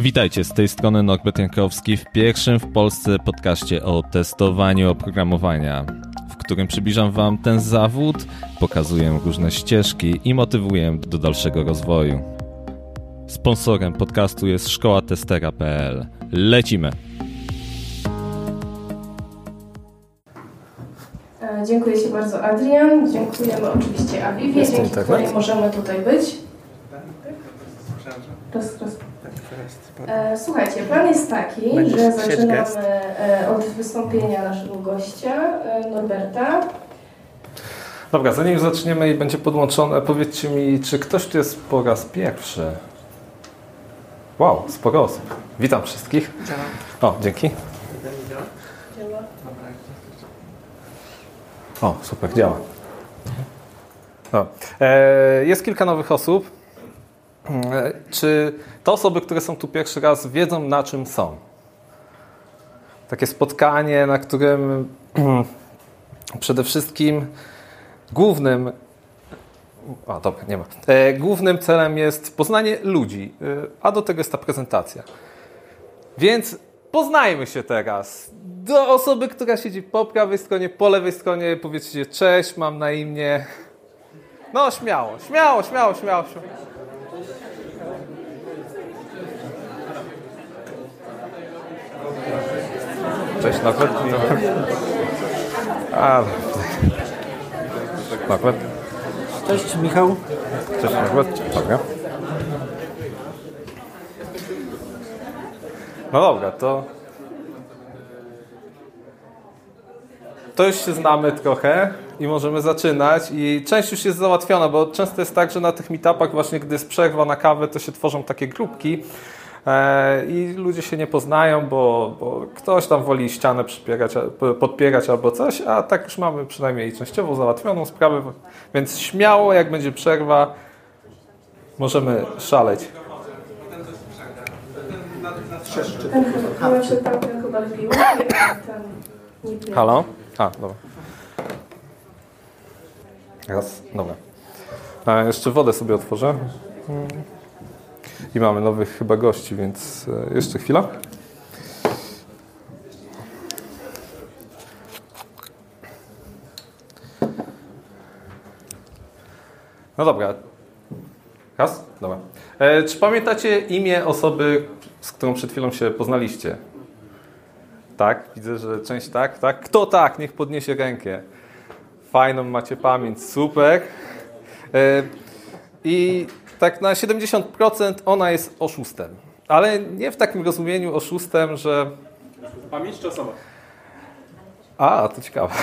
Witajcie, z tej strony Norbert Jankowski w pierwszym w Polsce podcaście o testowaniu oprogramowania, w którym przybliżam Wam ten zawód, pokazuję różne ścieżki i motywuję do dalszego rozwoju. Sponsorem podcastu jest szkoła testera.pl. Lecimy! E, Dziękuję Ci bardzo Adrian, dziękujemy oczywiście Aviwie, Jest dzięki internet? której możemy tutaj być. Raz, raz. E, Słuchajcie, plan jest taki, Będziesz że zaczynamy e, od wystąpienia naszego gościa, e, Norberta. Dobra, zanim zaczniemy i będzie podłączone, powiedzcie mi, czy ktoś tu jest po raz pierwszy? Wow, sporo osób. Witam wszystkich. O, dzięki. O, super, działa. O. E, jest kilka nowych osób. E, czy te osoby, które są tu pierwszy raz, wiedzą na czym są? Takie spotkanie, na którym przede wszystkim głównym a dobra, nie ma. E, głównym celem jest poznanie ludzi, e, a do tego jest ta prezentacja. Więc poznajmy się teraz. Do osoby, która siedzi po prawej stronie, po lewej stronie, powiedzcie cześć, mam na imię. No, śmiało, śmiało, śmiało, śmiało. śmiało. Cześć, nawet. A, nawet. Cześć Michał. Cześć, nawet. Dobra. No dobra, to... To już się znamy trochę i możemy zaczynać i część już jest załatwiona, bo często jest tak, że na tych meetupach właśnie gdy jest przerwa na kawę, to się tworzą takie grupki i ludzie się nie poznają, bo, bo ktoś tam woli ścianę podpierać albo coś, a tak już mamy przynajmniej częściowo załatwioną sprawę, więc śmiało jak będzie przerwa, możemy szaleć. Halo? A, dobra. Raz, dobra. A jeszcze wodę sobie otworzę. I mamy nowych chyba gości, więc e, jeszcze chwila. No dobra. Raz? Dobra. E, czy pamiętacie imię osoby, z którą przed chwilą się poznaliście? Tak, widzę, że część tak, tak. Kto tak, niech podniesie rękę. Fajną macie pamięć, super. E, I tak na 70% ona jest oszustem. Ale nie w takim rozumieniu oszustem, że... Pamięć czy osoba? A, to ciekawe.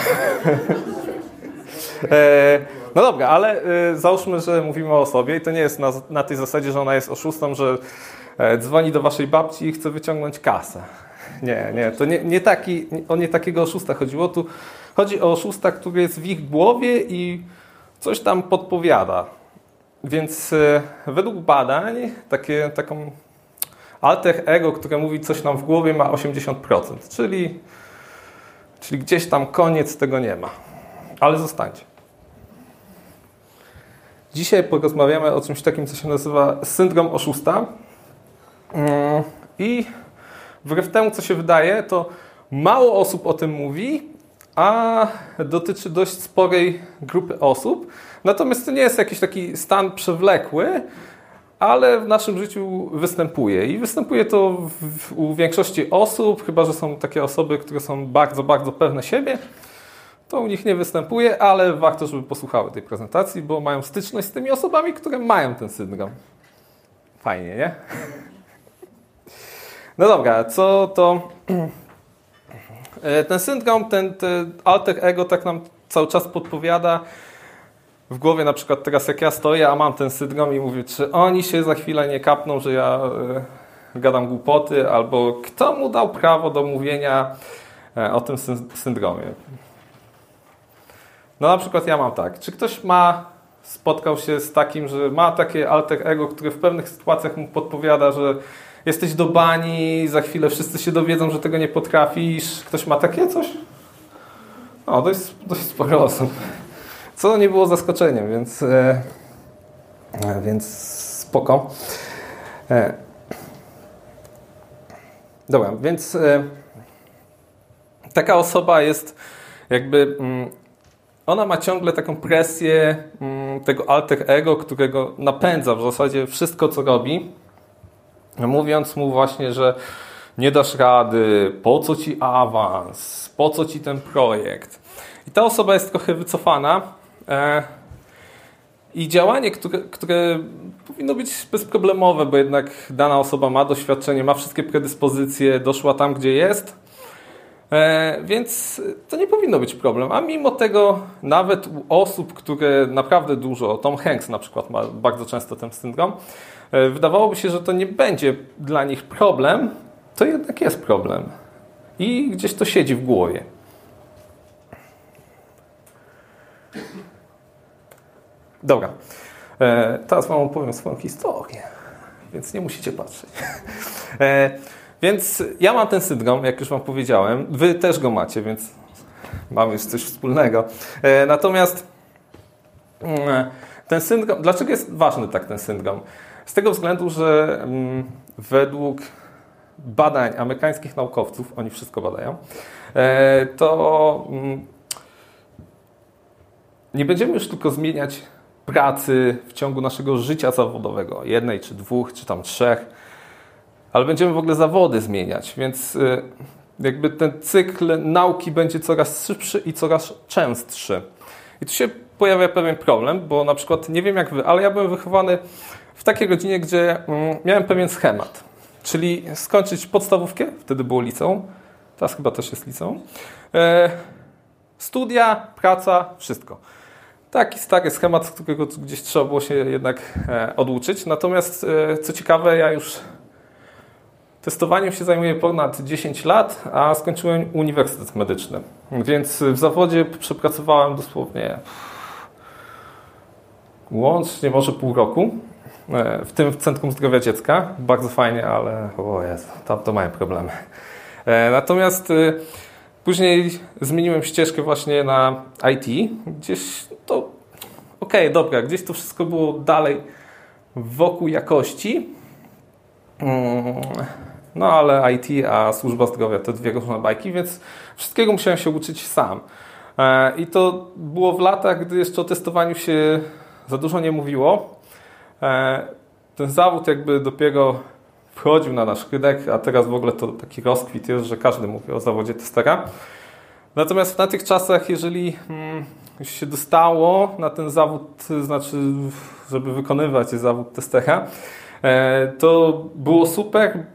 E, no dobra, ale e, załóżmy, że mówimy o osobie i to nie jest na, na tej zasadzie, że ona jest oszustą, że e, dzwoni do waszej babci i chce wyciągnąć kasę. Nie, nie, to nie, nie taki, o nie takiego oszusta chodziło. Tu chodzi o oszusta, który jest w ich głowie i coś tam podpowiada. Więc e, według badań takie, taką alter ego, które mówi coś nam w głowie ma 80%, czyli Czyli gdzieś tam koniec tego nie ma. Ale zostańcie. Dzisiaj porozmawiamy o czymś takim, co się nazywa syndrom oszusta. Mm, I wbrew temu, co się wydaje, to mało osób o tym mówi, a dotyczy dość sporej grupy osób. Natomiast to nie jest jakiś taki stan przewlekły, ale w naszym życiu występuje. I występuje to w, u większości osób, chyba że są takie osoby, które są bardzo, bardzo pewne siebie. To u nich nie występuje, ale warto, żeby posłuchały tej prezentacji, bo mają styczność z tymi osobami, które mają ten syndrom. Fajnie, nie? No dobra, co to. E, Ten syndrom, ten, ten alter ego tak nam cały czas podpowiada, w głowie na przykład teraz jak ja stoję, a mam ten syndrom i mówię, czy oni się za chwilę nie kapną, że ja y, gadam głupoty, albo kto mu dał prawo do mówienia e, o tym syn- syndromie. No na przykład ja mam tak, czy ktoś ma, spotkał się z takim, że ma takie alter ego, które w pewnych sytuacjach mu podpowiada, że jesteś do bani, za chwilę wszyscy się dowiedzą, że tego nie potrafisz. Ktoś ma takie coś? No, dość, dość sporo osób. Co nie było zaskoczeniem, więc, e, e, więc spoko. E, Dobra, więc e, taka osoba jest jakby. Mm, ona ma ciągle taką presję mm, tego alter ego, którego napędza w zasadzie wszystko, co robi, mówiąc mu właśnie, że nie dasz rady, po co ci awans, po co ci ten projekt. I ta osoba jest trochę wycofana. E, I działanie, które, które powinno być bezproblemowe, bo jednak dana osoba ma doświadczenie, ma wszystkie predyspozycje, doszła tam, gdzie jest. E, więc to nie powinno być problem. A mimo tego, nawet u osób, które naprawdę dużo, Tom Hanks na przykład ma bardzo często ten syndrom, wydawałoby się, że to nie będzie dla nich problem, to jednak jest problem. I gdzieś to siedzi w głowie. Dobra. E, teraz Wam opowiem swoją historię, więc nie musicie patrzeć. E, więc ja mam ten syndrom, jak już Wam powiedziałem. Wy też go macie, więc mamy już coś wspólnego. E, natomiast mm, ten syndrom, dlaczego jest ważny tak ten syndrom? Z tego względu, że mm, według badań amerykańskich naukowców, oni wszystko badają, e, to mm, nie będziemy już tylko zmieniać pracy w ciągu naszego życia zawodowego, jednej czy dwóch, czy tam trzech, ale będziemy w ogóle zawody zmieniać, więc y, jakby ten cykl nauki będzie coraz szybszy i coraz częstszy. I tu się pojawia pewien problem, bo na przykład nie wiem jak wy, ale ja byłem wychowany w takiej rodzinie, gdzie mm, miałem pewien schemat, czyli skończyć podstawówkę, wtedy było liceum, teraz chyba też jest liceum, e, studia, praca, wszystko. Taki stary schemat, z którego gdzieś trzeba było się jednak e, oduczyć. Natomiast e, co ciekawe, ja już testowaniem się zajmuję ponad 10 lat, a skończyłem Uniwersytet Medyczny. Więc w zawodzie przepracowałem dosłownie łącznie może pół roku. E, w tym w Centrum Zdrowia Dziecka. Bardzo fajnie, ale o Jezu, tam to mają problemy. Natomiast Później zmieniłem ścieżkę właśnie na IT. Gdzieś to, okej, okay, dobra, gdzieś to wszystko było dalej wokół jakości. Mm, no ale IT, a służba zdrowia to dwie różne bajki, więc wszystkiego musiałem się uczyć sam. E, I to było w latach, gdy jeszcze o testowaniu się za dużo nie mówiło. E, ten zawód jakby dopiero wchodził na nasz rynek, a teraz w ogóle to taki rozkwit jest, że każdy mówi o zawodzie testera. Natomiast na tych czasach, jeżeli już się dostało na ten zawód, znaczy, żeby wykonywać zawód testera, e, to było super,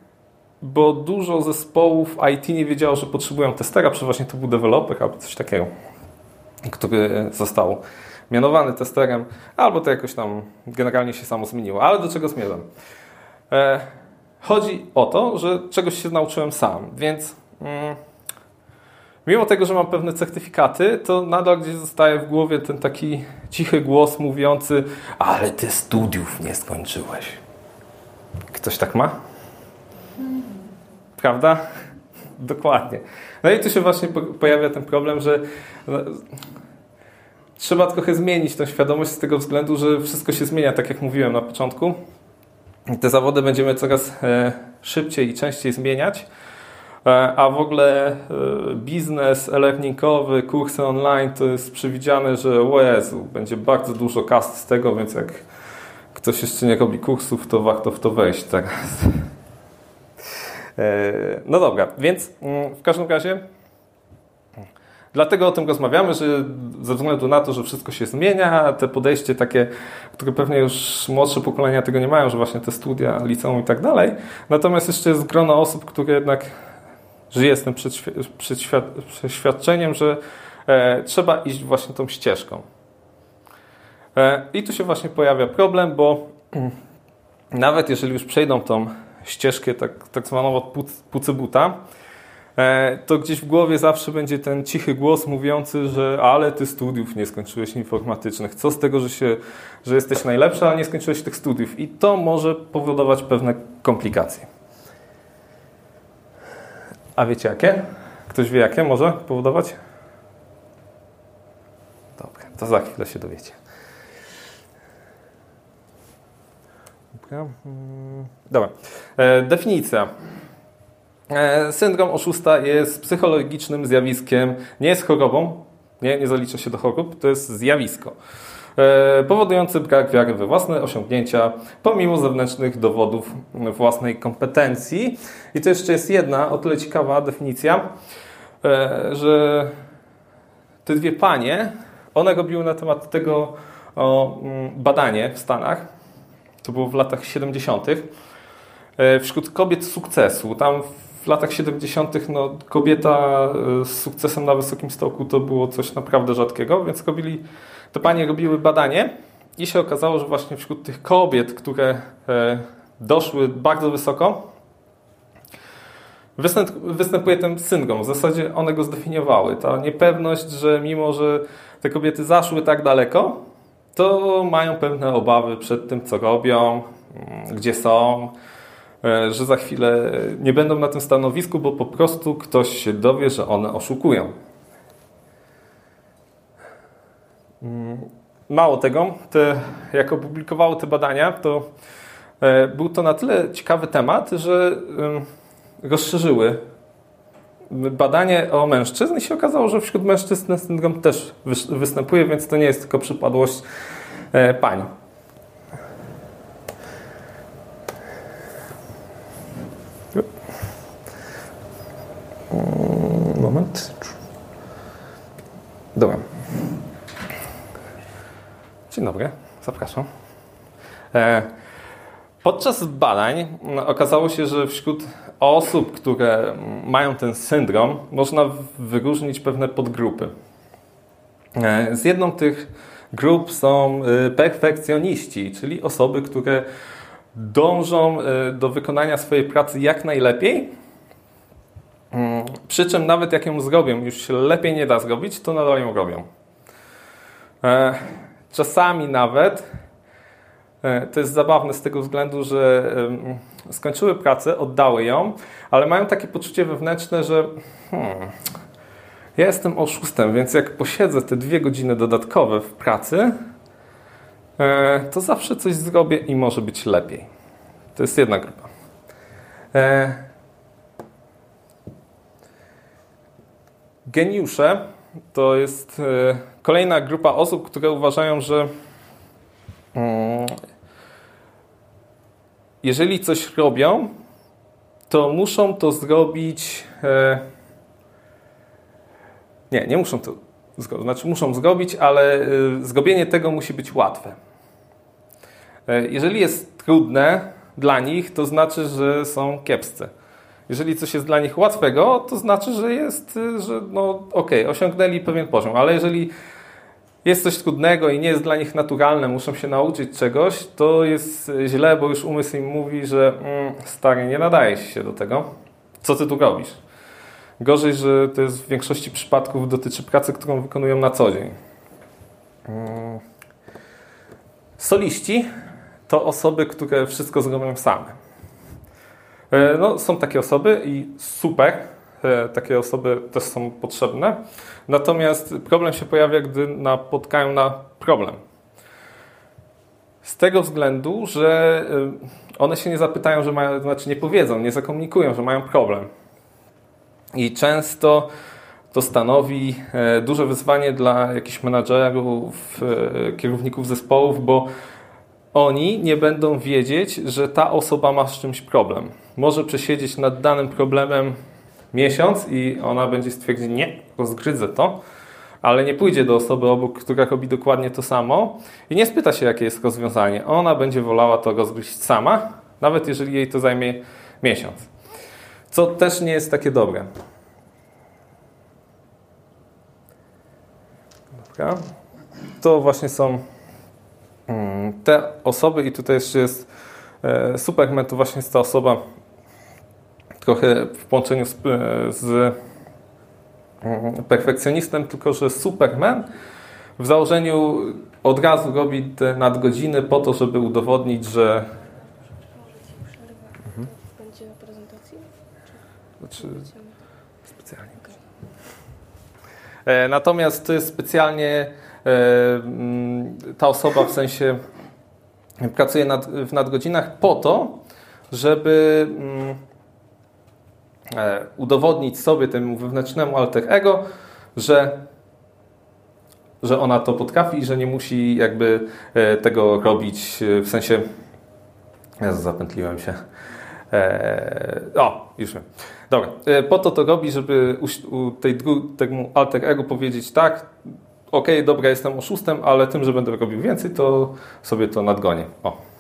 bo dużo zespołów IT nie wiedziało, że potrzebują testera, przeważnie to był deweloper albo coś takiego, który został mianowany testerem, albo to jakoś tam generalnie się samo zmieniło. Ale do czego zmierzam? E, Chodzi o to, że czegoś się nauczyłem sam, więc mm, mimo tego, że mam pewne certyfikaty, to nadal gdzieś zostaje w głowie ten taki cichy głos mówiący ale ty studiów nie skończyłeś. Ktoś tak ma? Prawda? Dokładnie. No i tu się właśnie pojawia ten problem, że no, trzeba trochę zmienić tę świadomość z tego względu, że wszystko się zmienia, tak jak mówiłem na początku te zawody będziemy coraz e, szybciej i częściej zmieniać, e, a w ogóle e, biznes e-learningowy, kursy online to jest przewidziane, że Jezu, będzie bardzo dużo kast z tego, więc jak ktoś jeszcze nie robi kursów, to warto w to wejść teraz. No dobra, więc mm, w każdym razie Dlatego o tym rozmawiamy, że ze względu na to, że wszystko się zmienia, te podejście takie, które pewnie już młodsze pokolenia tego nie mają, że właśnie te studia, liceum i tak dalej. Natomiast jeszcze jest grono osób, które jednak żyje z tym przeświadczeniem, że e, trzeba iść właśnie tą ścieżką. E, I tu się właśnie pojawia problem, bo nawet jeżeli już przejdą tą ścieżkę tak, tak zwaną od pucybuta, E, to gdzieś w głowie zawsze będzie ten cichy głos mówiący, że ale ty studiów nie skończyłeś informatycznych. Co z tego, że, się, że jesteś najlepszy, ale nie skończyłeś tych studiów. I to może powodować pewne komplikacje. A wiecie jakie? Ktoś wie jakie może powodować? Dobra, to za chwilę się dowiecie. Dobra. E, definicja E, syndrom oszusta jest psychologicznym zjawiskiem, nie jest chorobą, nie, nie zalicza się do chorób, to jest zjawisko e, powodujący brak wiary we własne osiągnięcia, pomimo zewnętrznych dowodów własnej kompetencji. I to jeszcze jest jedna o tyle ciekawa definicja, e, że te dwie panie, one robiły na temat tego mm, badanie w Stanach, to było w latach 70., wśród kobiet sukcesu. Tam w latach 70. No, kobieta e, z sukcesem na wysokim stołku to było coś naprawdę rzadkiego, więc robili, te panie robiły badanie i się okazało, że właśnie wśród tych kobiet, które e, doszły bardzo wysoko, występuje ten syndrom. W zasadzie one go zdefiniowały. Ta niepewność, że mimo, że te kobiety zaszły tak daleko, to mają pewne obawy przed tym, co robią, mm, gdzie są, że za chwilę nie będą na tym stanowisku, bo po prostu ktoś się dowie, że one oszukują. Mm, mało tego, te, jak opublikowały te badania, to e, był to na tyle ciekawy temat, że rozszerzyły badanie o mężczyzn i się okazało, że wśród mężczyzn ten syndrom też występuje, więc to nie jest tylko przypadłość e, pań. Moment. Dobra. Dzień dobry, zapraszam. E, podczas badań okazało się, że wśród osób, które mają ten syndrom, można wyróżnić pewne podgrupy. E, z jedną tych grup są e, perfekcjoniści, czyli osoby, które dążą do wykonania swojej pracy jak najlepiej, Mm, przy czym nawet jak ją zrobią, już lepiej nie da zrobić, to nadal ją robią. E, czasami nawet e, to jest zabawne z tego względu, że skończyły pracę, oddały ją, ale mają takie poczucie wewnętrzne, że hmm, ja jestem oszustem, więc jak posiedzę te dwie godziny dodatkowe w pracy, e, to zawsze coś zrobię i może być lepiej. To jest jedna grupa. Geniusze to jest e, kolejna grupa osób, które uważają, że mm, jeżeli coś robią, to muszą to zrobić. E, nie, nie muszą to zrobić. Znaczy, muszą zrobić, ale e, zrobienie tego musi być łatwe. Jeżeli jest trudne dla nich, to znaczy, że są kiepscy. Jeżeli coś jest dla nich łatwego, to znaczy, że jest, że no okej, okay, osiągnęli pewien poziom, ale jeżeli jest coś trudnego i nie jest dla nich naturalne, muszą się nauczyć czegoś, to jest źle, bo już umysł im mówi, że mm, stary, nie nadaje się do tego. Co ty tu robisz? Gorzej, że to jest w większości przypadków dotyczy pracy, którą wykonują na co dzień. Mm. Soliści to osoby, które wszystko zrobią same. E, no, są takie osoby i super, takie osoby też są potrzebne. Natomiast problem się pojawia, gdy napotkają na problem. Z tego względu, że e, one się nie zapytają, że mają, znaczy nie powiedzą, nie zakomunikują, że mają problem. I często to stanowi duże wyzwanie dla jakichś menadżerów, kierowników zespołów, bo oni nie będą wiedzieć, że ta osoba ma z czymś problem. Może przesiedzieć nad danym problemem miesiąc i ona będzie stwierdzić, nie, rozgryzę to, ale nie pójdzie do osoby obok, która robi dokładnie to samo i nie spyta się, jakie jest rozwiązanie. Ona będzie wolała to rozgryźć sama, nawet jeżeli jej to zajmie miesiąc. Co też nie jest takie dobre. Dobra. To właśnie są Mm, te osoby, i tutaj jeszcze jest e, Superman, to właśnie jest ta osoba trochę w połączeniu z, e, z mm, perfekcjonistem, tylko że Superman w założeniu od razu robi te nadgodziny po to, żeby udowodnić, że mhm. Będzie prezentacji? Znaczy, specjalnie. E, natomiast to jest specjalnie E, mm, ta osoba w sensie pracuje nad, w nadgodzinach po to, żeby mm, udowodnić sobie, temu wewnętrznemu alter ego, że, że ona to potrafi i że nie musi jakby e, tego robić w sensie. Ja zapętliłem się. O, już wiem. Dobra, po to to robi, żeby u, u tej temu alter ego powiedzieć tak, ok, dobra, jestem oszustem, ale tym, że będę robił więcej, to sobie to nadgonię. O.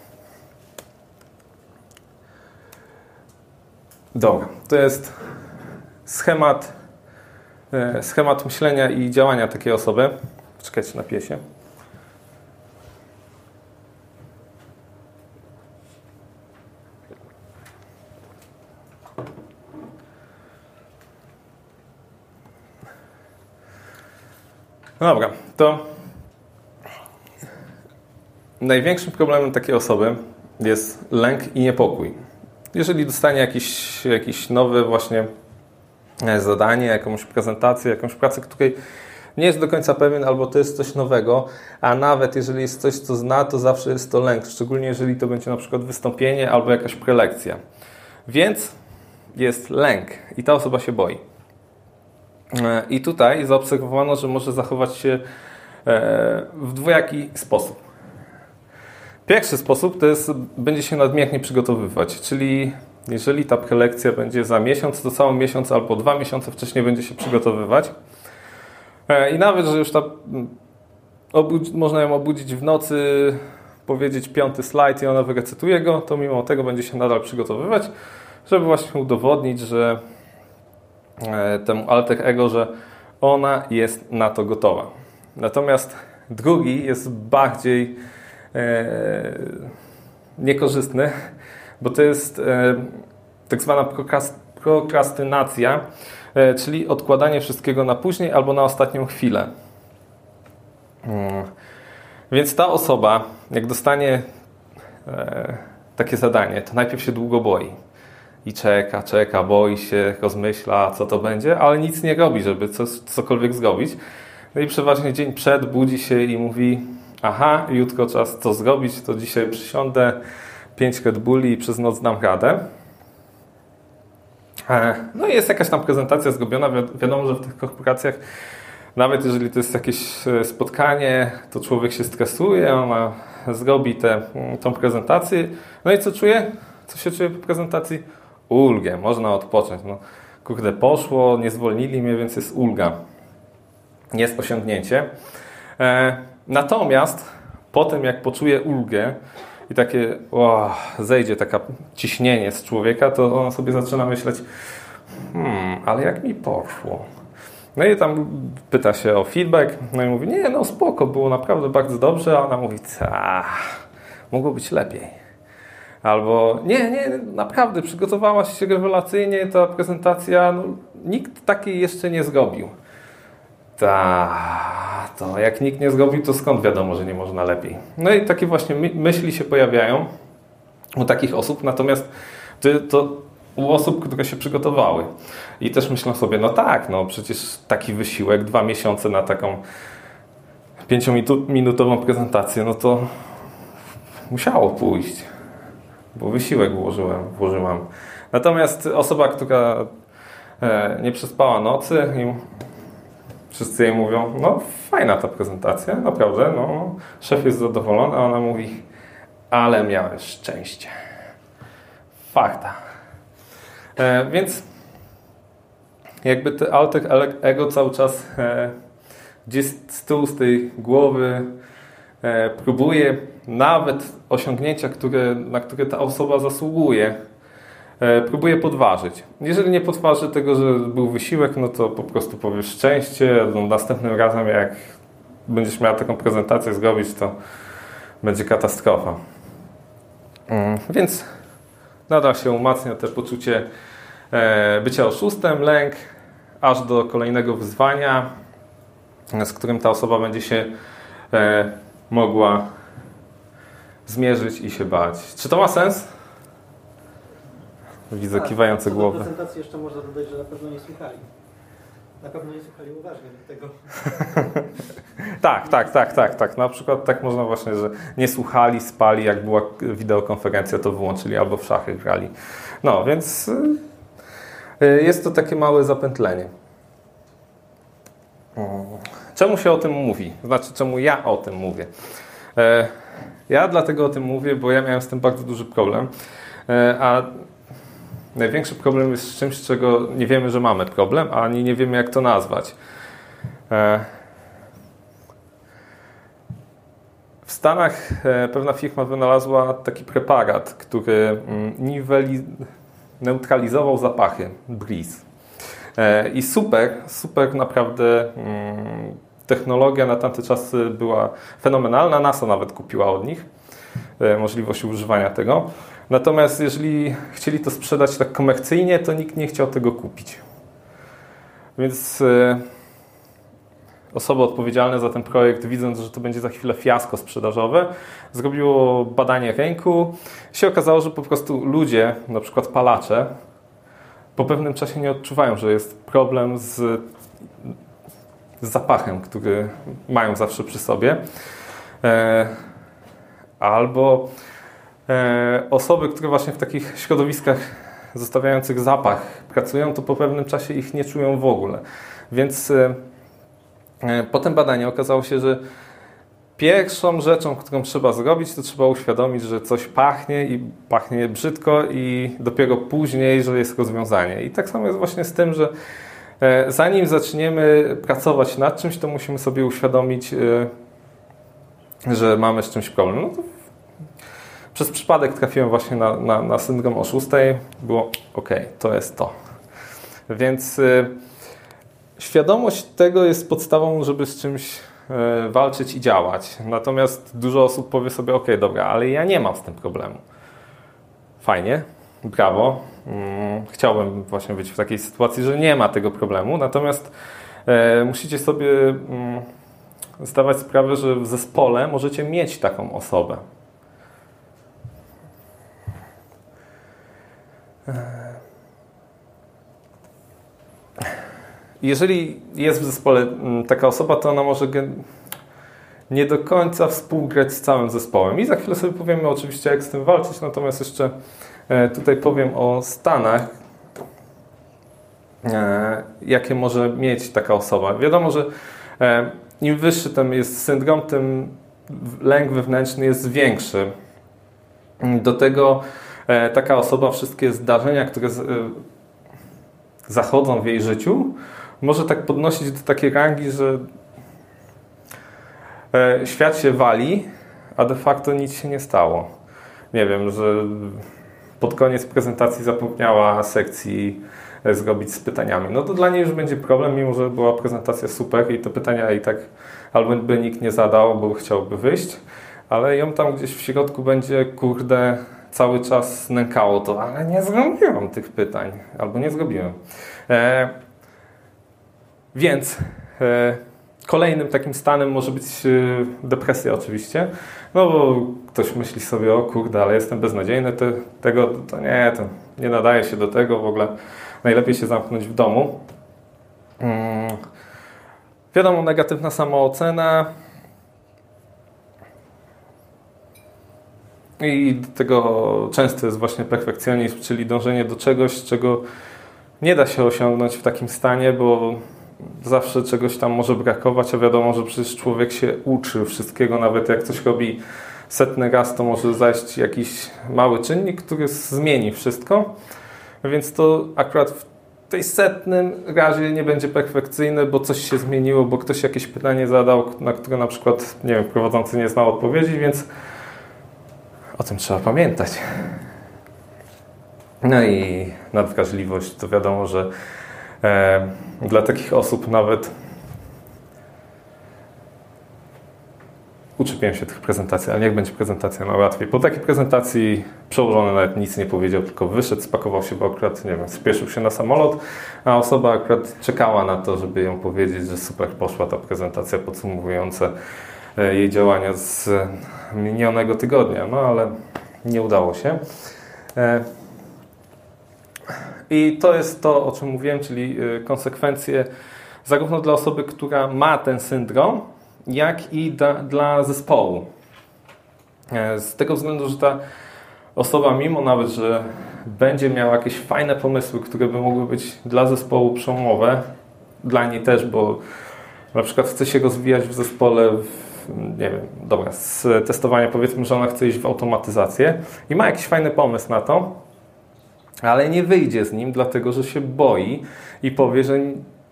Dobra, to jest schemat, e, schemat myślenia i działania takiej osoby. Czekajcie na piesie. No dobra, to największym problemem takiej osoby jest lęk i niepokój. Jeżeli dostanie jakieś, jakieś nowe właśnie e, zadanie, jakąś prezentację, jakąś pracę, której nie jest do końca pewien, albo to jest coś nowego, a nawet jeżeli jest coś, co zna, to zawsze jest to lęk, szczególnie jeżeli to będzie na przykład wystąpienie albo jakaś prelekcja. Więc jest lęk i ta osoba się boi. E, I tutaj zaobserwowano, że może zachować się e, w dwojaki sposób. Pierwszy sposób to jest, będzie się nadmiernie przygotowywać, czyli jeżeli ta prelekcja będzie za miesiąc, to cały miesiąc albo dwa miesiące wcześniej będzie się przygotowywać. E, I nawet, że już ta, można ją obudzić w nocy, powiedzieć piąty slajd i ona wyrecytuje go, to mimo tego będzie się nadal przygotowywać, żeby właśnie udowodnić, że E, temu alter ego, że ona jest na to gotowa. Natomiast drugi jest bardziej niekorzystny, bo to jest e, tak zwana prokrastynacja, e, czyli odkładanie wszystkiego na później albo na ostatnią chwilę. Hmm. Więc ta osoba, jak dostanie e, takie zadanie, to najpierw się długo boi i czeka, czeka, boi się, rozmyśla, co to będzie, ale nic nie robi, żeby coś, cokolwiek zrobić. No i przeważnie dzień przed budzi się i mówi aha, jutro czas to zrobić, to dzisiaj przysiądę, pięć Red Bulli i przez noc dam radę. E, no i jest jakaś tam prezentacja zrobiona. Wiadomo, że w tych korporacjach, nawet jeżeli to jest jakieś e, spotkanie, to człowiek się stresuje, ona zrobi tę tą prezentację. No i co czuje? Co się czuje po prezentacji? ulgę, można odpocząć. No, kurde, poszło, nie zwolnili mnie, więc jest ulga. Jest osiągnięcie. Natomiast po tym, jak poczuję ulgę i takie oh, zejdzie taka ciśnienie z człowieka, to on sobie zaczyna myśleć hmm, ale jak mi poszło? No i tam pyta się o feedback, no i mówi, nie, no spoko, było naprawdę bardzo dobrze, a ona mówi, ta, mogło być lepiej. Albo nie, nie, naprawdę przygotowałaś się rewelacyjnie, ta prezentacja, no, nikt takiej jeszcze nie zrobił. Ta, to jak nikt nie zrobił, to skąd wiadomo, że nie można lepiej? No i takie właśnie myśli się pojawiają u takich osób, natomiast to, u osób, które się przygotowały. I też myślą sobie, no tak, no przecież taki wysiłek, dwa miesiące na taką pięciominutową prezentację, no to musiało pójść bo wysiłek włożyłem, włożyłam. Natomiast osoba, która e, nie przespała nocy i wszyscy jej mówią, no fajna ta prezentacja, naprawdę, no szef jest zadowolony, a ona mówi, ale miałem szczęście. Fakta. E, więc jakby ten alter ego cały czas e, gdzieś z tyłu z tej głowy e, próbuje nawet osiągnięcia, które, na które ta osoba zasługuje, e, próbuje podważyć. Jeżeli nie podważy tego, że był wysiłek, no to po prostu powiesz szczęście. No, następnym razem, jak będziesz miała taką prezentację zrobić, to będzie katastrofa. Mm, więc nadal się umacnia to poczucie e, bycia oszustem, lęk, aż do kolejnego wyzwania, z którym ta osoba będzie się e, mogła zmierzyć i się bać. Czy to ma sens? Widzę tak, kiwające głowy. W prezentacji jeszcze można dodać, że na pewno nie słuchali. Na pewno nie słuchali uważnie tego. tak, tak, tak, tak, tak. Na przykład tak można właśnie, że nie słuchali, spali, jak była wideokonferencja, to wyłączyli albo w szachy grali. No, więc E, jest to takie małe zapętlenie. Czemu się o tym mówi? Znaczy, czemu ja o tym mówię? E, ja dlatego o tym mówię, bo ja miałem z tym bardzo duży problem. E, a największy problem jest z czymś, czego nie wiemy, że mamy problem, ani nie wiemy, jak to nazwać. W Stanach pewna firma wynalazła taki preparat, który mm, niweli, neutralizował zapachy, Breeze. E, I super, super naprawdę mm, technologia na tamte czasy była fenomenalna. NASA nawet kupiła od nich e, możliwość używania tego. Natomiast jeżeli chcieli to sprzedać tak komercyjnie, to nikt nie chciał tego kupić. Więc e, osoby odpowiedzialne za ten projekt, widząc, że to będzie za chwilę fiasko sprzedażowe, zrobiło badanie rynku. Się okazało, że po prostu ludzie, na przykład palacze, po pewnym czasie nie odczuwają, że jest problem z, z zapachem, który mają zawsze przy sobie. E, albo osoby, które właśnie w takich środowiskach zostawiających zapach pracują, to po pewnym czasie ich nie czują w ogóle. Więc e, e po tym badaniu okazało się, że Pierwszą rzeczą, którą trzeba zrobić, to trzeba uświadomić, że coś pachnie i pachnie brzydko i dopiero później, że jest rozwiązanie. I tak samo jest właśnie z tym, że e, zanim zaczniemy pracować nad czymś, to musimy sobie uświadomić, e, że mamy z czymś problem. No przez przypadek trafiłem właśnie na, na, na syndrom oszustej. Było ok, to jest to. Więc e, świadomość tego jest podstawą, żeby z czymś E, walczyć i działać. Natomiast dużo osób powie sobie, ok, dobra, ale ja nie mam z tym problemu. Fajnie, brawo. Mm, chciałbym właśnie być w takiej sytuacji, że nie ma tego problemu, natomiast e, musicie sobie mm, zdawać sprawę, że w zespole możecie mieć taką osobę. Jeżeli jest w zespole mm, taka osoba, to ona może nie do końca współgrać z całym zespołem. I za chwilę sobie powiemy oczywiście, jak z tym walczyć, natomiast jeszcze e, tutaj powiem o stanach, e, jakie może mieć taka osoba. Wiadomo, że e, im wyższy ten jest syndrom, tym lęk wewnętrzny jest większy. Do tego taka osoba wszystkie zdarzenia, które zachodzą w jej życiu, może tak podnosić do takiej rangi, że e, świat się wali, a de facto nic się nie stało. Nie wiem, że pod koniec prezentacji zapomniała sekcji e, zrobić z pytaniami. No to dla niej już będzie problem, mimo że była prezentacja super i te pytania i tak albo by nikt nie zadał, bo chciałby wyjść, ale ją tam gdzieś w środku będzie, kurde, cały czas nękało to, ale nie zrobiłam tych pytań, albo nie zrobiłem. E, więc e, kolejnym takim stanem może być e, depresja oczywiście, no bo ktoś myśli sobie, o kurde, ale jestem beznadziejny, to, tego to nie, to nie nadaje się do tego, w ogóle najlepiej się zamknąć w domu. Hmm. Wiadomo, negatywna samoocena. I do tego często jest właśnie perfekcjonizm, czyli dążenie do czegoś, czego nie da się osiągnąć w takim stanie, bo zawsze czegoś tam może brakować, a wiadomo, że przecież człowiek się uczy wszystkiego, nawet jak coś robi setny raz, to może zajść jakiś mały czynnik, który zmieni wszystko. Więc to akurat w tej setnym razie nie będzie perfekcyjne, bo coś się zmieniło, bo ktoś jakieś pytanie zadał, na które na przykład, nie wiem, prowadzący nie znał odpowiedzi, więc o tym trzeba pamiętać. No i nadwrażliwość, to wiadomo, że E, dla takich osób nawet uczepiłem się tych prezentacji, ale niech będzie prezentacja na łatwiej. Po takiej prezentacji przełożony nawet nic nie powiedział, tylko wyszedł, spakował się, bo akurat, nie wiem, spieszył się na samolot, a osoba akurat czekała na to, żeby ją powiedzieć, że super poszła ta prezentacja podsumowująca jej działania z minionego tygodnia, no ale nie udało się. E, i to jest to, o czym mówiłem, czyli y, konsekwencje zarówno dla osoby, która ma ten syndrom, jak i da, dla zespołu. E, z tego względu, że ta osoba, mimo nawet, że będzie miał jakieś fajne pomysły, które by mogły być dla zespołu przełomowe, dla niej też, bo na przykład chce się rozwijać w zespole, w, nie wiem, dobra, z testowania powiedzmy, że ona chce iść w automatyzację i ma jakiś fajny pomysł na to, ale nie wyjdzie z nim, dlatego że się boi i powie, że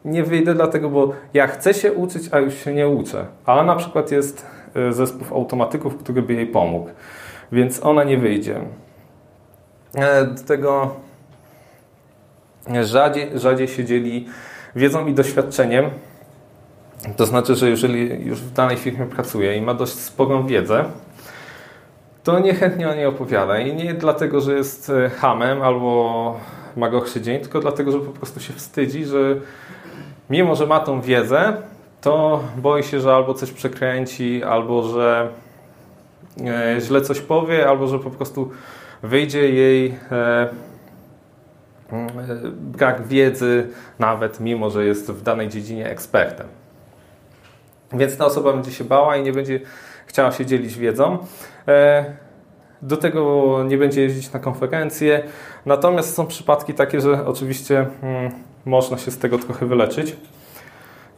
nie wyjdę dlatego, bo ja chcę się uczyć, a już się nie uczę. A na przykład jest e, zespół automatyków, który by jej pomógł, więc ona nie wyjdzie. E, do tego rzadziej, rzadziej się dzieli wiedzą i doświadczeniem. To znaczy, że jeżeli już w danej firmie pracuje i ma dość sporą wiedzę, to niechętnie o niej opowiada. I nie dlatego, że jest e, hamem albo ma gorszy dzień, tylko dlatego, że po prostu się wstydzi, że mimo, że ma tą wiedzę, to boi się, że albo coś przekręci, albo że e, źle coś powie, albo że po prostu wyjdzie jej e, brak wiedzy, nawet mimo, że jest w danej dziedzinie ekspertem. Więc ta osoba będzie się bała i nie będzie chciała się dzielić wiedzą. E, do tego nie będzie jeździć na konferencje. Natomiast są przypadki takie, że oczywiście hmm, można się z tego trochę wyleczyć.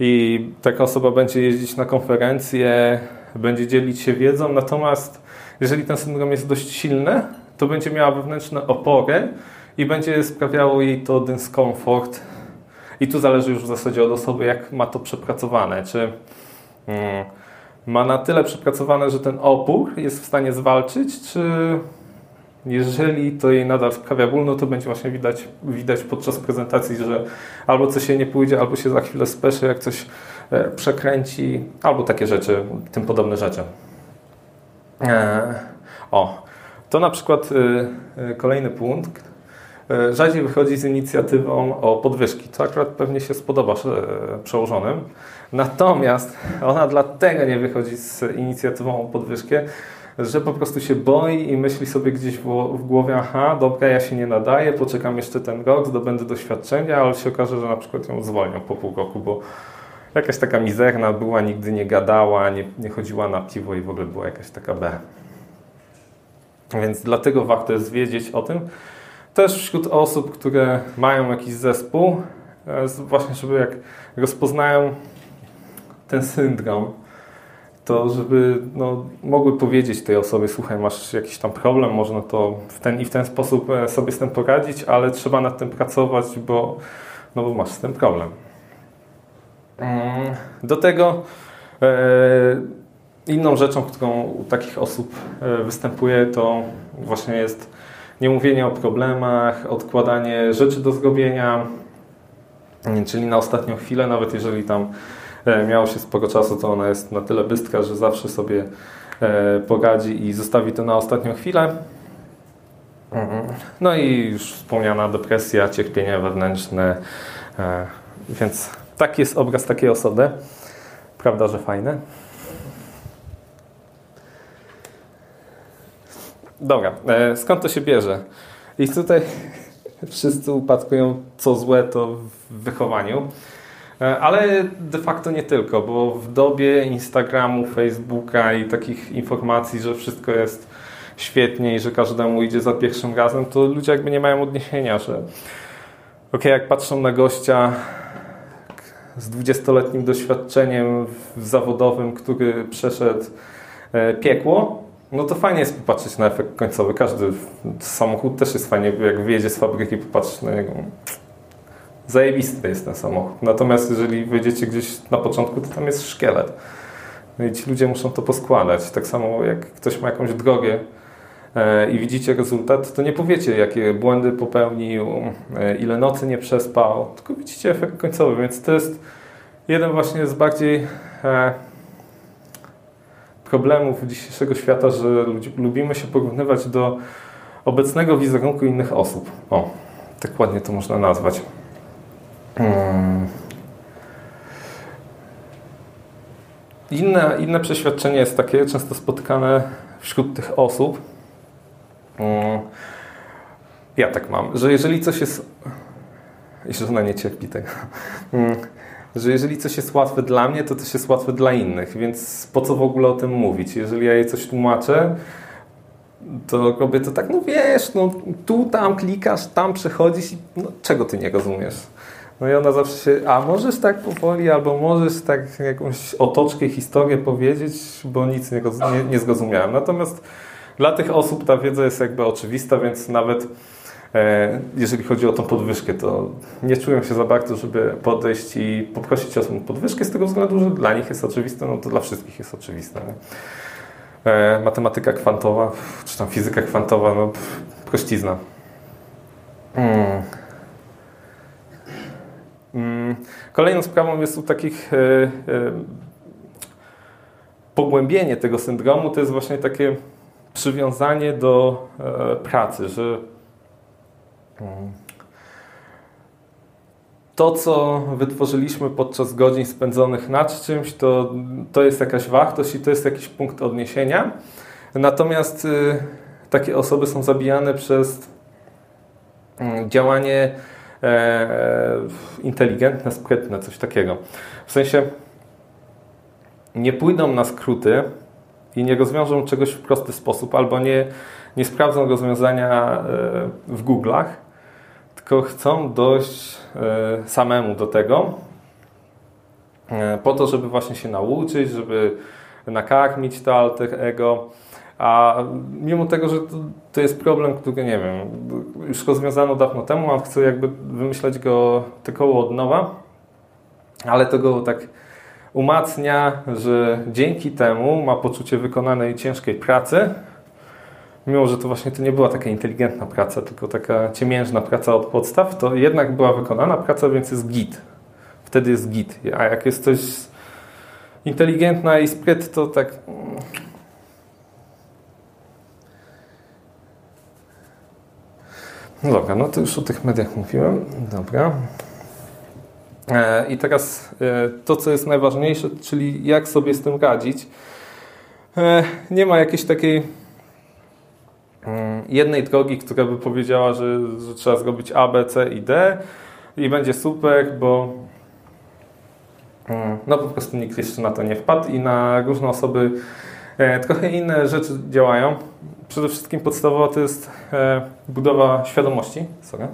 I taka osoba będzie jeździć na konferencje, będzie dzielić się wiedzą. Natomiast jeżeli ten syndrom jest dość silny, to będzie miała wewnętrzne opory i będzie sprawiało jej to dyskomfort. I tu zależy już w zasadzie od osoby, jak ma to przepracowane. Czy ma na tyle przepracowane, że ten opór jest w stanie zwalczyć, czy jeżeli to jej nadal sprawia ból, no to będzie właśnie widać, widać podczas prezentacji, że albo coś się nie pójdzie, albo się za chwilę speszy, jak coś e, przekręci, albo takie rzeczy, tym podobne rzeczy. E, o, to na przykład e, kolejny punkt. Rzadziej wychodzi z inicjatywą o podwyżki. To akurat pewnie się spodoba przełożonym. Natomiast ona dlatego nie wychodzi z inicjatywą o podwyżkę, że po prostu się boi i myśli sobie gdzieś w głowie, aha, dobra, ja się nie nadaję, poczekam jeszcze ten rok, zdobędę doświadczenia, ale się okaże, że na przykład ją zwolnią po pół roku, bo jakaś taka mizerna była, nigdy nie gadała, nie, nie chodziła na piwo i w ogóle była jakaś taka B. Więc dlatego warto jest wiedzieć o tym. Też wśród osób, które mają jakiś zespół, e, właśnie żeby jak rozpoznają ten syndrom, to żeby no, mogły powiedzieć tej osobie, słuchaj, masz jakiś tam problem, można to w ten i w ten sposób e, sobie z tym poradzić, ale trzeba nad tym pracować, bo, no, bo masz z tym problem. Mm, do tego e, inną rzeczą, którą u takich osób występuje, to właśnie jest niemówienie o problemach, odkładanie rzeczy do zrobienia, czyli na ostatnią chwilę, nawet jeżeli tam E, miało się sporo czasu, to ona jest na tyle bystra, że zawsze sobie e, poradzi i zostawi to na ostatnią chwilę. Mhm. No i już wspomniana depresja, cierpienie wewnętrzne, e, więc taki jest obraz takiej osoby. Prawda, że fajne? Dobra, skąd to się bierze? I tutaj wszyscy upadkują, co złe to w wychowaniu. E, ale de facto nie tylko, bo w dobie Instagramu, Facebooka i takich informacji, że wszystko jest świetnie i że każdemu idzie za pierwszym razem, to ludzie jakby nie mają odniesienia, że ok, jak patrzą na gościa z 20-letnim doświadczeniem zawodowym, który przeszedł e, piekło, no to fajnie jest popatrzeć na efekt końcowy. Każdy samochód też jest fajnie, jak wyjedzie z fabryki, popatrzeć na niego zajebisty jest ten samochód. Natomiast jeżeli wyjdziecie gdzieś na początku, to tam jest szkielet. No i ci ludzie muszą to poskładać. Tak samo jak ktoś ma jakąś drogę e, i widzicie rezultat, to nie powiecie, jakie błędy popełnił, e, ile nocy nie przespał, tylko widzicie efekt końcowy. Więc to jest jeden właśnie z bardziej e, problemów dzisiejszego świata, że lubimy się porównywać do obecnego wizerunku innych osób. O, tak ładnie to można nazwać. Hmm. Inne, inne przeświadczenie jest takie, często spotykane wśród tych osób. Hmm. Ja tak mam, że jeżeli coś jest. I żona nie cierpi tego. Hmm. Że jeżeli coś jest łatwe dla mnie, to też jest łatwe dla innych, więc po co w ogóle o tym mówić? Jeżeli ja jej coś tłumaczę, to kobiety tak, no wiesz, no tu, tam klikasz, tam przechodzisz i no, czego ty nie rozumiesz? No i ona zawsze się, a możesz tak powoli, albo możesz tak jakąś otoczkę, historię powiedzieć, bo nic nie, nie, nie zrozumiałem. Natomiast dla tych osób ta wiedza jest jakby oczywista, więc nawet jeżeli chodzi o tą podwyżkę, to nie czują się za bardzo, żeby podejść i poprosić o podwyżkę z tego względu, że dla nich jest oczywiste, no to dla wszystkich jest oczywiste. Nie? E, matematyka kwantowa, czy tam fizyka kwantowa, no prościzna. Hmm. Hmm. Kolejną sprawą jest u takich e, e, pogłębienie tego syndromu, to jest właśnie takie przywiązanie do e, pracy, że to, co wytworzyliśmy podczas godzin spędzonych nad czymś, to, to jest jakaś wartość i to jest jakiś punkt odniesienia. Natomiast y, takie osoby są zabijane przez y, działanie e, inteligentne, sprytne, coś takiego. W sensie nie pójdą na skróty i nie rozwiążą czegoś w prosty sposób, albo nie, nie sprawdzą rozwiązania e, w Google'ach, tylko chcą dojść e, samemu do tego, e, po to, żeby właśnie się nauczyć, żeby nakarmić to alter ego. A mimo tego, że to, to, jest problem, który nie wiem, już rozwiązano dawno temu, a chcę jakby wymyślać go tylko od nowa, ale to go tak umacnia, że dzięki temu ma poczucie wykonanej ciężkiej pracy, mimo że to właśnie to nie była taka inteligentna praca, tylko taka ciemiężna praca od podstaw, to jednak była wykonana praca, więc jest git. Wtedy jest git. A jak jest coś inteligentna i spryt, to tak... No dobra, no to już o tych mediach mówiłem. Dobra. E, I teraz e, to, co jest najważniejsze, czyli jak sobie z tym radzić. E, nie ma jakiejś takiej Mm, jednej drogi, która by powiedziała, że, że trzeba zrobić A, B, C i D i będzie super, bo mm, no po prostu nikt jeszcze na to nie wpadł i na różne osoby e, trochę inne rzeczy działają. Przede wszystkim podstawowa to jest e, budowa świadomości. Sorry.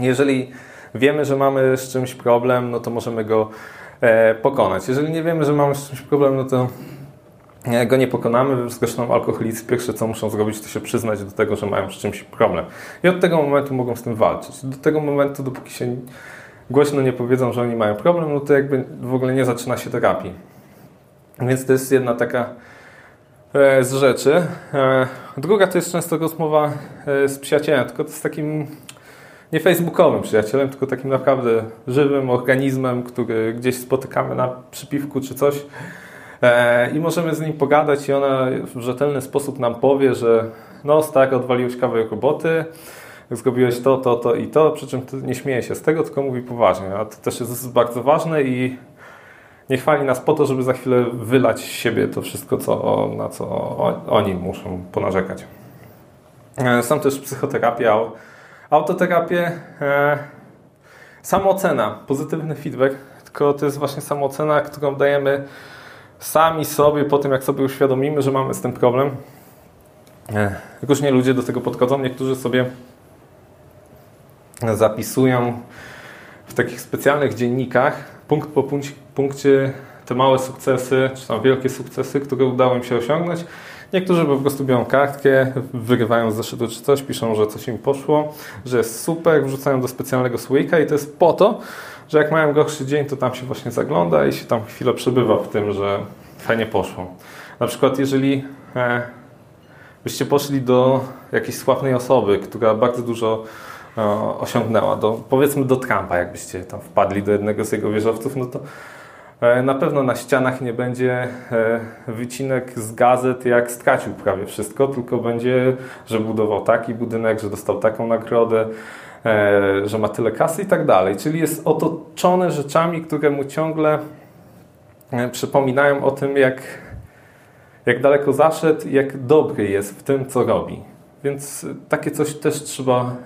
Jeżeli wiemy, że mamy z czymś problem, no to możemy go e, pokonać. Jeżeli nie wiemy, że mamy z czymś problem, no to e, go nie pokonamy. Zresztą alkoholicy pierwsze co muszą zrobić, to się przyznać do tego, że mają z czymś problem. I od tego momentu mogą z tym walczyć. Do tego momentu, dopóki się głośno nie powiedzą, że oni mają problem, no to jakby w ogóle nie zaczyna się terapii. Więc to jest jedna taka e, z rzeczy. Druga to jest często rozmowa z przyjacielem, tylko to jest takim nie facebookowym przyjacielem, tylko takim naprawdę żywym organizmem, który gdzieś spotykamy na przypiwku czy coś e, i możemy z nim pogadać i ona w rzetelny sposób nam powie, że no tak, odwaliłeś kawałek roboty, zrobiłeś to, to, to i to, przy czym nie śmieje się z tego, tylko mówi poważnie. A to też jest bardzo ważne i nie chwali nas po to, żeby za chwilę wylać z siebie to wszystko, co, na co oni muszą ponarzekać. E, są też psychoterapia, Autoterapię, e, samoocena, pozytywny feedback, tylko to jest właśnie samoocena, którą dajemy sami sobie po tym, jak sobie uświadomimy, że mamy z tym problem. E, różnie ludzie do tego podchodzą. Niektórzy sobie zapisują w takich specjalnych dziennikach punkt po punkcie te małe sukcesy, czy tam wielkie sukcesy, które udało im się osiągnąć Niektórzy po prostu biorą kartkę, wyrywają z zeszytu czy coś, piszą, że coś im poszło, że jest super, wrzucają do specjalnego słoika i to jest po to, że jak mają gorszy dzień, to tam się właśnie zagląda i się tam chwilę przebywa w tym, że fajnie poszło. Na przykład jeżeli e, byście poszli do jakiejś sławnej osoby, która bardzo dużo e, osiągnęła, do, powiedzmy do Trumpa, jakbyście tam wpadli do jednego z jego wieżowców, no to na pewno na ścianach nie będzie e, wycinek z gazet, jak stracił prawie wszystko, tylko będzie, że budował taki budynek, że dostał taką nagrodę, e, że ma tyle kasy i tak dalej. Czyli jest otoczone rzeczami, które mu ciągle przypominają o tym, jak, jak daleko zaszedł jak dobry jest w tym, co robi. Więc takie coś też trzeba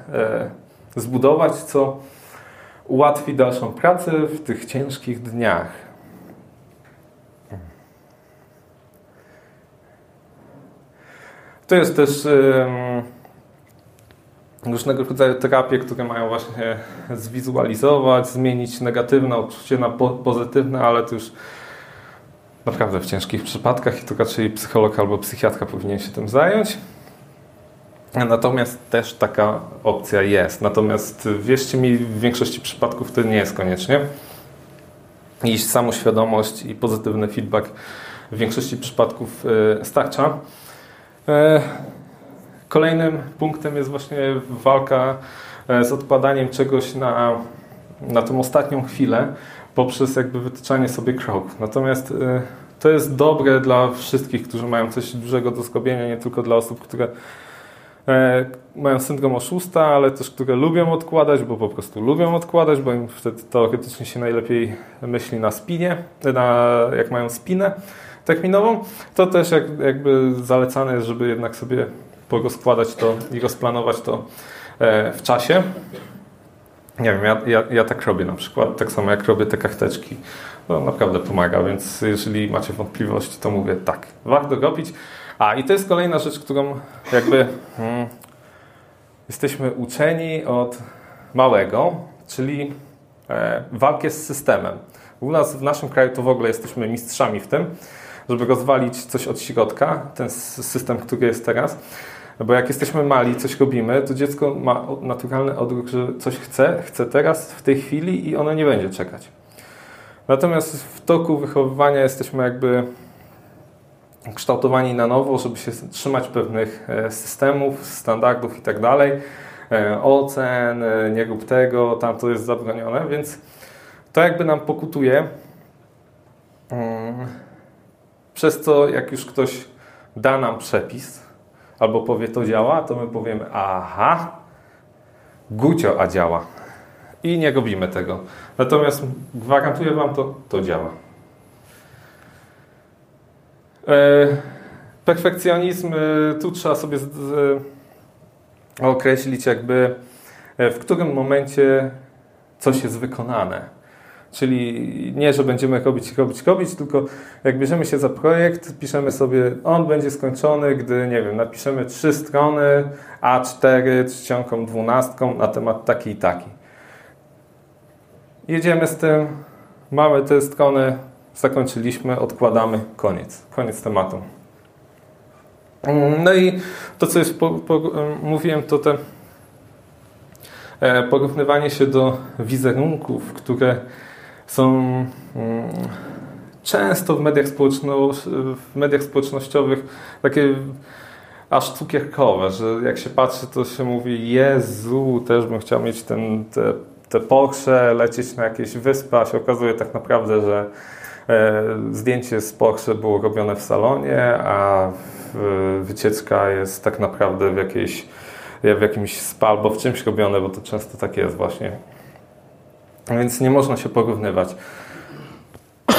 zbudować, co ułatwi dalszą pracę w tych ciężkich dniach. To jest też różnego rodzaju terapie, które mają właśnie zwizualizować, zmienić negatywne odczucie na pozytywne, ale to już naprawdę w ciężkich przypadkach i to raczej psycholog albo psychiatra powinien się tym zająć. Natomiast też taka opcja jest. Natomiast wierzcie mi, w większości przypadków to nie jest koniecznie. I samoświadomość i pozytywny feedback w większości przypadków e, starcza. E, kolejnym punktem jest właśnie walka e, z odkładaniem czegoś na, na tą ostatnią chwilę poprzez jakby wytyczanie sobie kroków. Natomiast to jest dobre dla wszystkich, którzy mają coś dużego do zrobienia, nie tylko dla osób, które E, mają syndrom oszusta, ale też które lubią odkładać, bo po prostu lubią odkładać, bo im wtedy teoretycznie się najlepiej myśli na spinie, na, jak mają spinę terminową, to też jak, jakby zalecane jest, żeby jednak sobie porozkładać to i rozplanować to e, w czasie. Nie wiem, ja, ja, ja, tak robię na przykład, tak samo jak robię te karteczki. No naprawdę pomaga, więc jeżeli macie wątpliwości, to mówię tak, warto robić. A i to jest kolejna rzecz, którą jakby hmm, jesteśmy uczeni od małego, czyli e, walkę z systemem. U nas w naszym kraju to w ogóle jesteśmy mistrzami w tym, żeby rozwalić coś od środka, ten system, który jest teraz. Bo jak jesteśmy mali, coś robimy, to dziecko ma naturalny odruch, że coś chce, chce teraz, w tej chwili i ono nie będzie czekać. Natomiast w toku wychowywania jesteśmy jakby kształtowani na nowo, żeby się trzymać pewnych e, systemów, standardów i tak dalej, e, ocen, e, nie rób tego, tam to jest zabronione, więc to jakby nam pokutuje. Przez co jak już ktoś da nam przepis albo powie to działa, to my powiemy aha, gucio, a działa. I nie robimy tego. Natomiast gwarantuję Wam to, to działa. E, perfekcjonizm, e, tu trzeba sobie określić jakby e, w którym momencie coś jest wykonane. Czyli nie, że będziemy robić, robić, robić, tylko jak bierzemy się za projekt, piszemy sobie, on będzie skończony, gdy, nie wiem, napiszemy trzy strony A4 czcionką dwunastką na temat taki i taki. Jedziemy z tym, mamy te strony, zakończyliśmy, odkładamy, koniec. Koniec tematu. No i to, co jest, po, po, mówiłem, to te e, porównywanie się do wizerunków, które są mm, często w mediach, w mediach społecznościowych takie aż cukierkowe, że jak się patrzy, to się mówi Jezu, też bym chciał mieć ten, te, te Porsche, lecieć na jakieś wyspy, a się okazuje tak naprawdę, że E, zdjęcie z Porsche było robione w salonie, a wycieczka jest tak naprawdę w, jakiejś, w jakimś spa albo w czymś robione, bo to często tak jest właśnie. Więc nie można się porównywać.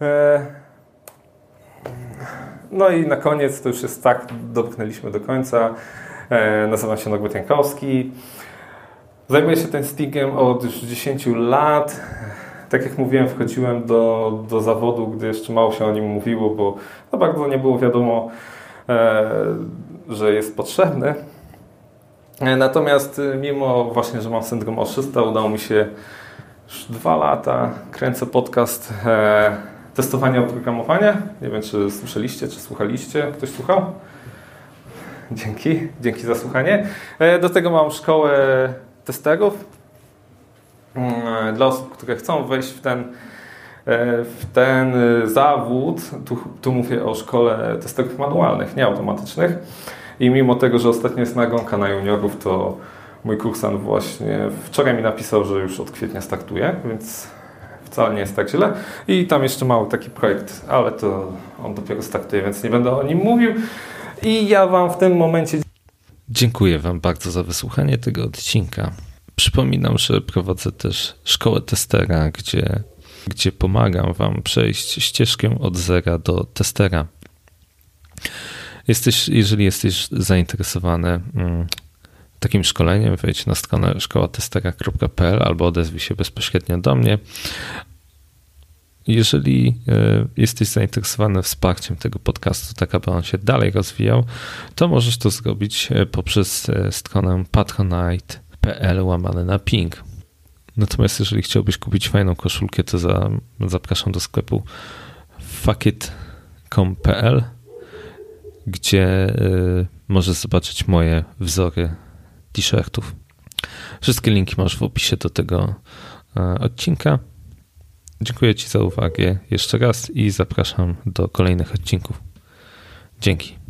E, no i na koniec, to już jest tak, dotknęliśmy do końca. E, nazywam się Norbert Jankowski. Zajmuję się tym stingiem od już 10 lat tak jak mówiłem, wchodziłem do, do zawodu, gdy jeszcze mało się o nim mówiło, bo no bardzo nie było wiadomo, e, że jest potrzebny. E, natomiast e, mimo właśnie, że mam syndrom oszysta, udało mi się już dwa lata, kręcę podcast e, testowania oprogramowania. Nie wiem, czy słyszeliście, czy słuchaliście. Ktoś słuchał? Dzięki, dzięki za słuchanie. E, do tego mam szkołę testerów, Mm, dla osób, które chcą wejść w ten, e, w ten zawód, tu, tu mówię o szkole testerów manualnych, nie automatycznych. I mimo tego, że ostatnio jest nagonka na juniorów, to mój kursant właśnie wczoraj mi napisał, że już od kwietnia startuje, więc wcale nie jest tak źle. I tam jeszcze mały taki projekt, ale to on dopiero startuje, więc nie będę o nim mówił. I ja Wam w tym momencie. Dziękuję Wam bardzo za wysłuchanie tego odcinka. Przypominam, że prowadzę też szkołę testera, gdzie, gdzie pomagam Wam przejść ścieżkę od zera do testera. Jesteś, jeżeli jesteś zainteresowany mm, takim szkoleniem, wejdź na stronę szkołatestera.pl albo odezwij się bezpośrednio do mnie. Jeżeli e, jesteś zainteresowany wsparciem tego podcastu, tak aby on się dalej rozwijał, to możesz to zrobić e, poprzez e, stronę patronite.pl łamane na ping. Natomiast jeżeli chciałbyś kupić fajną koszulkę, to za, zapraszam do sklepu fuckit.com.pl, gdzie y, możesz zobaczyć moje wzory t-shirtów. Wszystkie linki masz w opisie do tego y, odcinka. Dziękuję Ci za uwagę jeszcze raz i zapraszam do kolejnych odcinków. Dzięki.